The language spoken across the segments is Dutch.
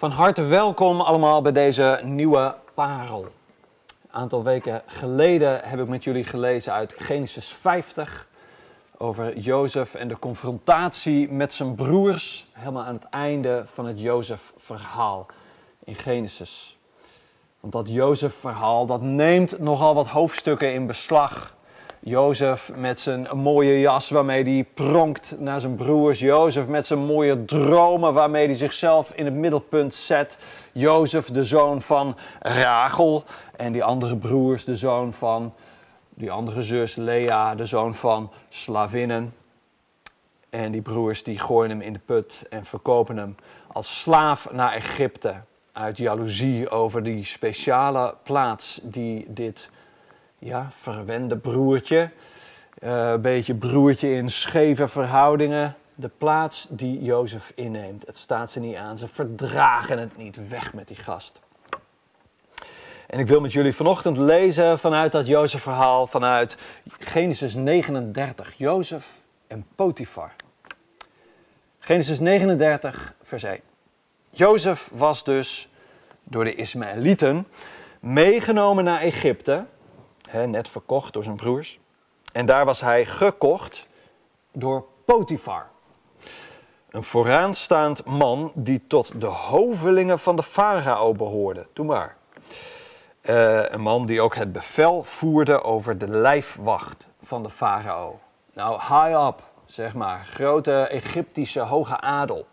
Van harte welkom allemaal bij deze nieuwe parel. Een aantal weken geleden heb ik met jullie gelezen uit Genesis 50 over Jozef en de confrontatie met zijn broers, helemaal aan het einde van het Jozef-verhaal in Genesis. Want dat Jozef-verhaal dat neemt nogal wat hoofdstukken in beslag. Jozef met zijn mooie jas waarmee hij pronkt naar zijn broers. Jozef met zijn mooie dromen waarmee hij zichzelf in het middelpunt zet. Jozef, de zoon van Rachel. En die andere broers, de zoon van die andere zus Lea, de zoon van slavinnen. En die broers die gooien hem in de put en verkopen hem als slaaf naar Egypte. Uit jaloezie over die speciale plaats die dit ja, verwende broertje. Uh, een beetje broertje in scheve verhoudingen. De plaats die Jozef inneemt. Het staat ze niet aan. Ze verdragen het niet. Weg met die gast. En ik wil met jullie vanochtend lezen vanuit dat Jozef-verhaal, vanuit Genesis 39, Jozef en Potifar. Genesis 39, vers 1. Jozef was dus door de Ismaëlieten meegenomen naar Egypte net verkocht door zijn broers. En daar was hij gekocht door Potifar. Een vooraanstaand man die tot de hovelingen van de farao behoorde. Doe maar. Uh, een man die ook het bevel voerde over de lijfwacht van de farao. Nou, high up, zeg maar. Grote Egyptische hoge adel.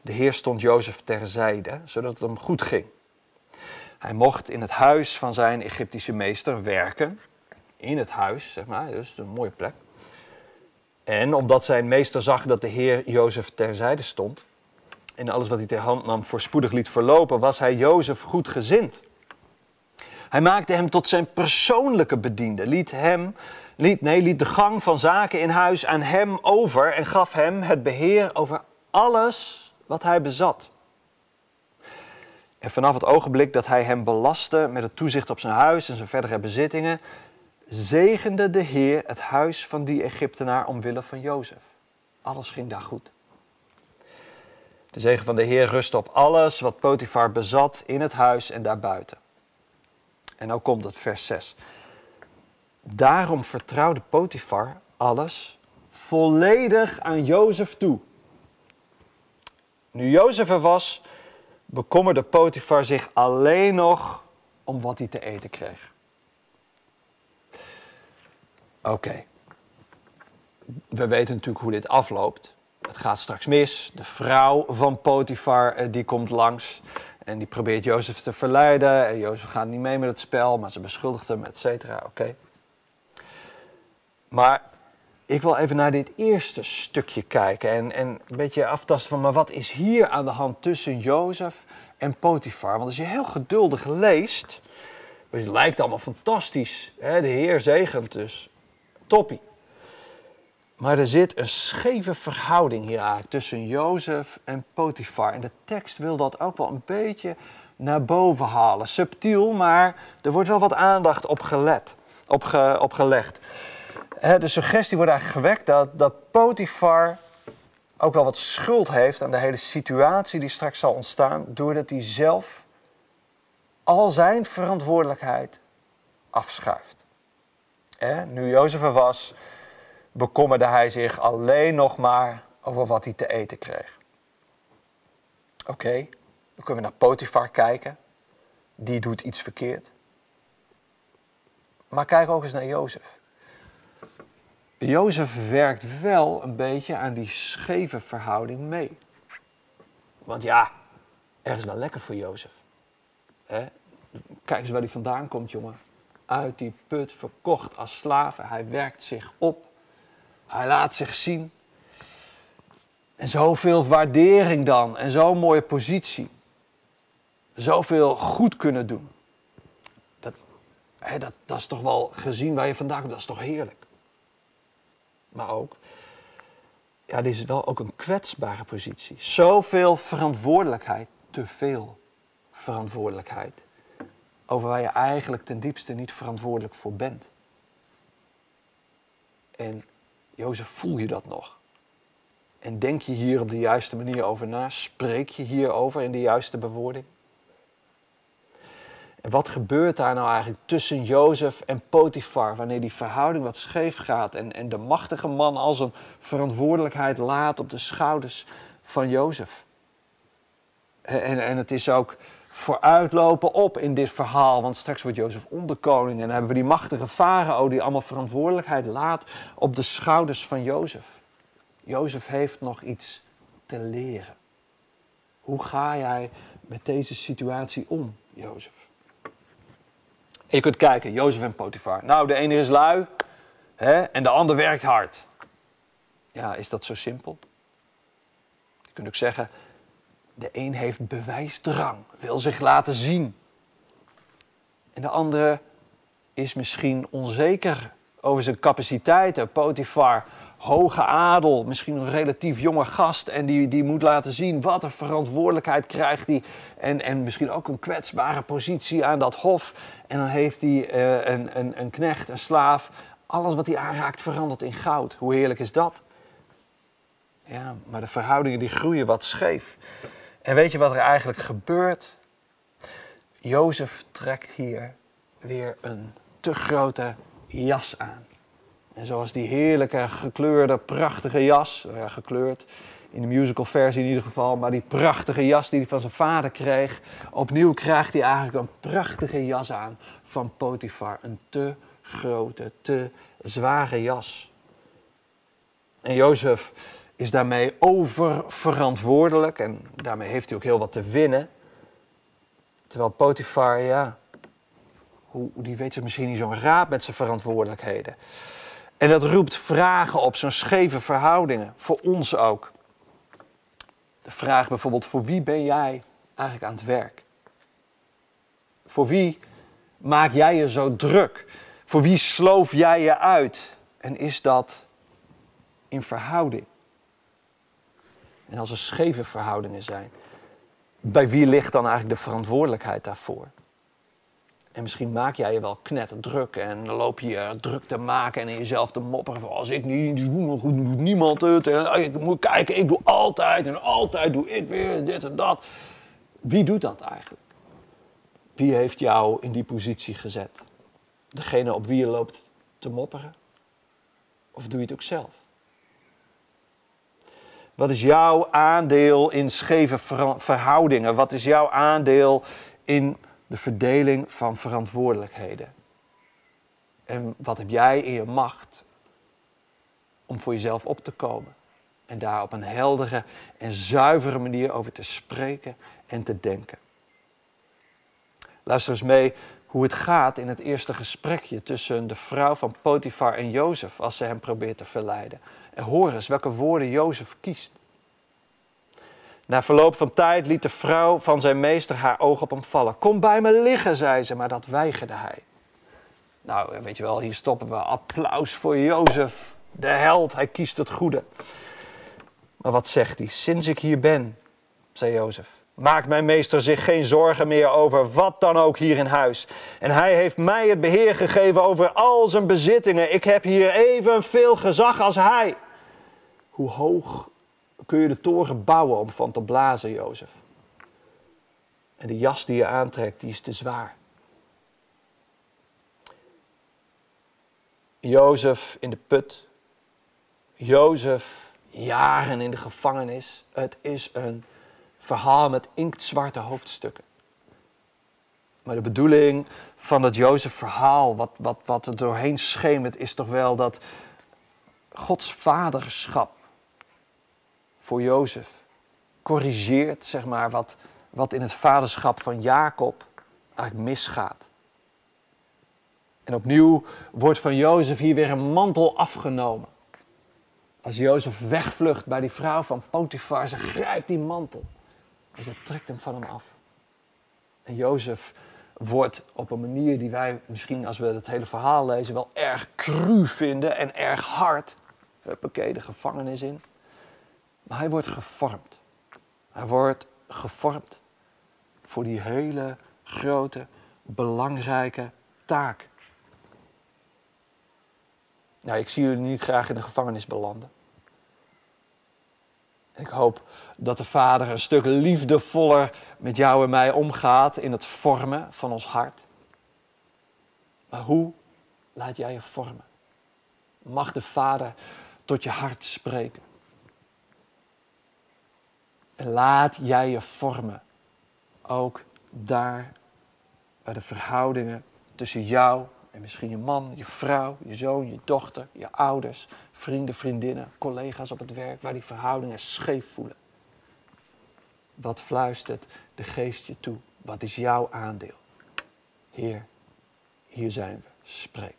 De Heer stond Jozef terzijde, zodat het hem goed ging. Hij mocht in het huis van zijn Egyptische meester werken. In het huis, zeg maar, dus een mooie plek. En omdat zijn meester zag dat de Heer Jozef terzijde stond en alles wat hij ter hand nam voorspoedig liet verlopen, was hij Jozef goed gezind. Hij maakte hem tot zijn persoonlijke bediende, liet hem, nee, liet de gang van zaken in huis aan hem over en gaf hem het beheer over alles wat hij bezat. En vanaf het ogenblik dat hij hem belastte met het toezicht op zijn huis en zijn verdere bezittingen, zegende de Heer het huis van die Egyptenaar omwille van Jozef. Alles ging daar goed. De zegen van de Heer rustte op alles wat Potifar bezat in het huis en daarbuiten. En nou komt het vers 6. Daarom vertrouwde Potifar alles volledig aan Jozef toe. Nu Jozef er was, bekommerde Potifar zich alleen nog om wat hij te eten kreeg. Oké. We weten natuurlijk hoe dit afloopt. Het gaat straks mis. De vrouw van Potifar eh, die komt langs en die probeert Jozef te verleiden. En Jozef gaat niet mee met het spel, maar ze beschuldigt hem, et cetera. Oké. Maar ik wil even naar dit eerste stukje kijken en, en een beetje aftasten van, maar wat is hier aan de hand tussen Jozef en Potifar? Want als je heel geduldig leest, het lijkt allemaal fantastisch, hè? de Heer zegent dus, toppie. Maar er zit een scheve verhouding hier eigenlijk tussen Jozef en Potifar. En de tekst wil dat ook wel een beetje naar boven halen. Subtiel, maar er wordt wel wat aandacht op, gelet, op, op gelegd de suggestie wordt eigenlijk gewekt dat, dat Potifar ook wel wat schuld heeft aan de hele situatie die straks zal ontstaan, doordat hij zelf al zijn verantwoordelijkheid afschuift. nu Jozef er was, bekommerde hij zich alleen nog maar over wat hij te eten kreeg. Oké, dan kunnen we naar Potifar kijken. Die doet iets verkeerd. Maar kijk ook eens naar Jozef. Jozef werkt wel een beetje aan die scheve verhouding mee. Want ja, er is wel lekker voor Jozef. Kijk eens waar hij vandaan komt, jongen. Uit die put, verkocht als slaaf. Hij werkt zich op. Hij laat zich zien. En zoveel waardering dan. En zo'n mooie positie. Zoveel goed kunnen doen. Dat, dat, dat is toch wel gezien waar je vandaan komt. Dat is toch heerlijk maar ook, ja, dit is wel ook een kwetsbare positie. Zoveel verantwoordelijkheid, te veel verantwoordelijkheid, over waar je eigenlijk ten diepste niet verantwoordelijk voor bent. En Jozef, voel je dat nog? En denk je hier op de juiste manier over na? Spreek je hierover in de juiste bewoording? En wat gebeurt daar nou eigenlijk tussen Jozef en Potifar wanneer die verhouding wat scheef gaat en, en de machtige man al zijn verantwoordelijkheid laat op de schouders van Jozef? En, en het is ook vooruitlopen op in dit verhaal, want straks wordt Jozef onderkoning en dan hebben we die machtige farao die allemaal verantwoordelijkheid laat op de schouders van Jozef. Jozef heeft nog iets te leren. Hoe ga jij met deze situatie om, Jozef? Je kunt kijken, Jozef en Potifar. Nou, de ene is lui hè, en de ander werkt hard. Ja, is dat zo simpel? Je kunt ook zeggen, de een heeft bewijsdrang, wil zich laten zien. En de andere is misschien onzeker over zijn capaciteiten. Potifar hoge adel, misschien een relatief jonge gast. En die, die moet laten zien wat een verantwoordelijkheid krijgt hij. En, en misschien ook een kwetsbare positie aan dat hof. En dan heeft hij uh, een, een, een knecht, een slaaf. Alles wat hij aanraakt verandert in goud. Hoe heerlijk is dat? Ja, maar de verhoudingen die groeien wat scheef. En weet je wat er eigenlijk gebeurt? Jozef trekt hier weer een te grote jas aan. En zoals die heerlijke, gekleurde, prachtige jas, ja, gekleurd, in de musical versie in ieder geval, maar die prachtige jas die hij van zijn vader kreeg, opnieuw krijgt hij eigenlijk een prachtige jas aan van Potifar. Een te grote, te zware jas. En Jozef is daarmee oververantwoordelijk en daarmee heeft hij ook heel wat te winnen. Terwijl Potifar, ja, hoe, die weet zich misschien niet zo'n raad met zijn verantwoordelijkheden. En dat roept vragen op, zo'n scheve verhoudingen, voor ons ook. De vraag bijvoorbeeld, voor wie ben jij eigenlijk aan het werk? Voor wie maak jij je zo druk? Voor wie sloof jij je uit? En is dat in verhouding? En als er scheve verhoudingen zijn, bij wie ligt dan eigenlijk de verantwoordelijkheid daarvoor? En misschien maak jij je wel druk en dan loop je druk te maken en in jezelf te mopperen van als ik niet doe, doet niemand het. En oh, ik moet kijken, ik doe altijd en altijd doe ik weer dit en dat. Wie doet dat eigenlijk? Wie heeft jou in die positie gezet? Degene op wie je loopt te mopperen? Of doe je het ook zelf? Wat is jouw aandeel in scheve verhoudingen? Wat is jouw aandeel in de verdeling van verantwoordelijkheden. En wat heb jij in je macht om voor jezelf op te komen en daar op een heldere en zuivere manier over te spreken en te denken. Luister eens mee hoe het gaat in het eerste gesprekje tussen de vrouw van Potifar en Jozef als ze hem probeert te verleiden. En hoor eens welke woorden Jozef kiest. Na verloop van tijd liet de vrouw van zijn meester haar oog op hem vallen. Kom bij me liggen, zei ze, maar dat weigerde hij. Nou, weet je wel, hier stoppen we. Applaus voor Jozef, de held. Hij kiest het goede. Maar wat zegt hij? Sinds ik hier ben, zei Jozef, maakt mijn meester zich geen zorgen meer over wat dan ook hier in huis. En hij heeft mij het beheer gegeven over al zijn bezittingen. Ik heb hier evenveel gezag als hij. Hoe hoog kun je de toren bouwen om van te blazen, Jozef. En de jas die je aantrekt, die is te zwaar. Jozef in de put. Jozef jaren in de gevangenis. Het is een verhaal met inktzwarte hoofdstukken. Maar de bedoeling van het Jozef-verhaal, wat, wat, wat er doorheen schemert, is toch wel dat Gods vaderschap voor Jozef. Corrigeert zeg maar wat, wat in het vaderschap van Jacob eigenlijk misgaat. En opnieuw wordt van Jozef hier weer een mantel afgenomen. Als Jozef wegvlucht bij die vrouw van Potifar, ze grijpt die mantel en ze trekt hem van hem af. En Jozef wordt op een manier die wij misschien als we het hele verhaal lezen wel erg cru vinden en erg hard. Huppakee, de gevangenis in. Maar hij wordt gevormd. Hij wordt gevormd voor die hele grote, belangrijke taak. Nou, ik zie jullie niet graag in de gevangenis belanden. Ik hoop dat de Vader een stuk liefdevoller met jou en mij omgaat in het vormen van ons hart. Maar hoe laat jij je vormen? Mag de Vader tot je hart spreken? Laat jij je vormen, ook daar waar de verhoudingen tussen jou en misschien je man, je vrouw, je zoon, je dochter, je ouders, vrienden, vriendinnen, collega's op het werk, waar die verhoudingen scheef voelen. Wat fluistert de geest je toe? Wat is jouw aandeel? Heer, hier zijn we. Spreek.